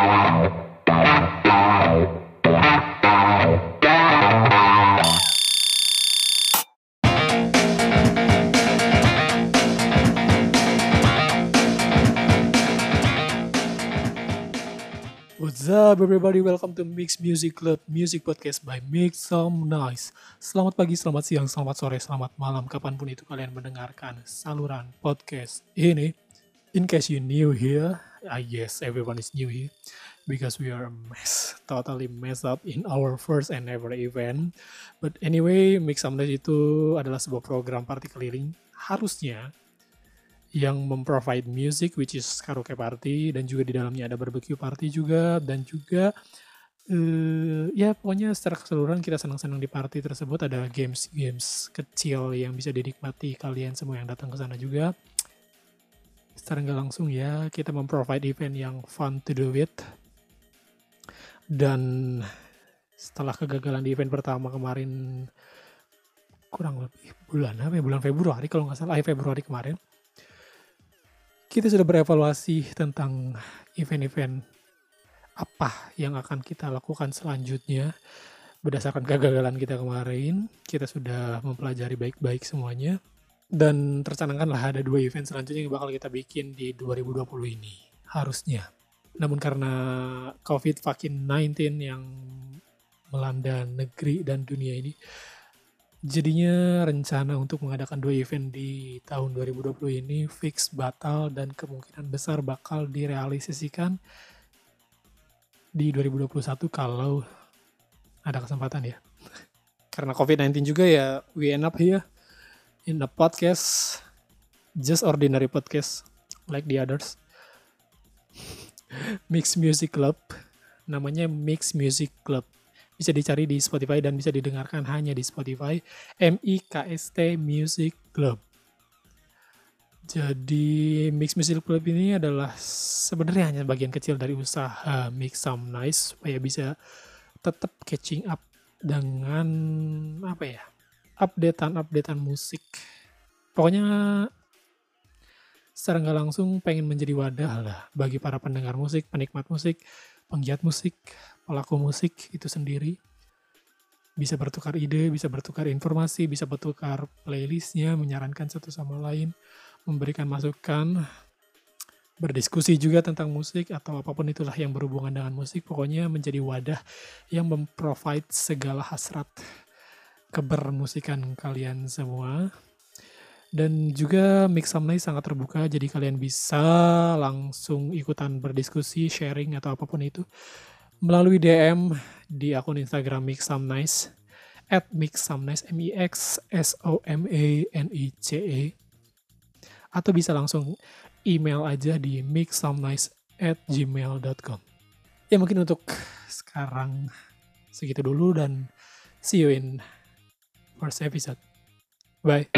Up everybody, welcome to Mix Music Club Music Podcast by Mix Some Nice Selamat pagi, selamat siang, selamat sore, selamat malam Kapan pun itu kalian mendengarkan saluran podcast ini. In case you new here, I guess everyone is new here Because we are a mess, totally mess up in our first and ever event. But anyway, Mix Nice itu adalah sebuah program party keliling Harusnya yang memprovide music which is karaoke party dan juga di dalamnya ada barbecue party juga dan juga uh, ya pokoknya secara keseluruhan kita senang-senang di party tersebut. Ada games-games kecil yang bisa dinikmati kalian semua yang datang ke sana juga secara nggak langsung ya kita memprovide event yang fun to do it dan setelah kegagalan di event pertama kemarin kurang lebih bulan apa ya? Bulan Februari kalau nggak salah. Februari kemarin. Kita sudah berevaluasi tentang event-event apa yang akan kita lakukan selanjutnya. Berdasarkan kegagalan kita kemarin kita sudah mempelajari baik-baik semuanya dan tercanangkanlah ada dua event selanjutnya yang bakal kita bikin di 2020 ini harusnya namun karena covid fucking 19 yang melanda negeri dan dunia ini Jadinya rencana untuk mengadakan dua event di tahun 2020 ini fix batal dan kemungkinan besar bakal direalisasikan di 2021 kalau ada kesempatan ya. Karena COVID-19 juga ya we end up here in the podcast just ordinary podcast like the others. Mix Music Club namanya Mix Music Club bisa dicari di Spotify dan bisa didengarkan hanya di Spotify MIKST Music Club. Jadi Mix Music Club ini adalah sebenarnya hanya bagian kecil dari usaha Mix Some Nice supaya bisa tetap catching up dengan apa ya updatean-updatean musik. Pokoknya secara nggak langsung pengen menjadi wadah lah bagi para pendengar musik, penikmat musik, penggiat musik, pelaku musik itu sendiri bisa bertukar ide, bisa bertukar informasi, bisa bertukar playlistnya, menyarankan satu sama lain, memberikan masukan, berdiskusi juga tentang musik atau apa pun itulah yang berhubungan dengan musik. Pokoknya menjadi wadah yang memprovide segala hasrat kebermusikan kalian semua. Dan juga Mix Nice sangat terbuka, jadi kalian bisa langsung ikutan berdiskusi, sharing, atau apa pun itu melalui DM di akun Instagram Mix Some Nice at Mix Some Nice M I X S O M A N I C E atau bisa langsung email aja di mixsomenice at gmail.com ya mungkin untuk sekarang segitu dulu dan see you in first episode. Bye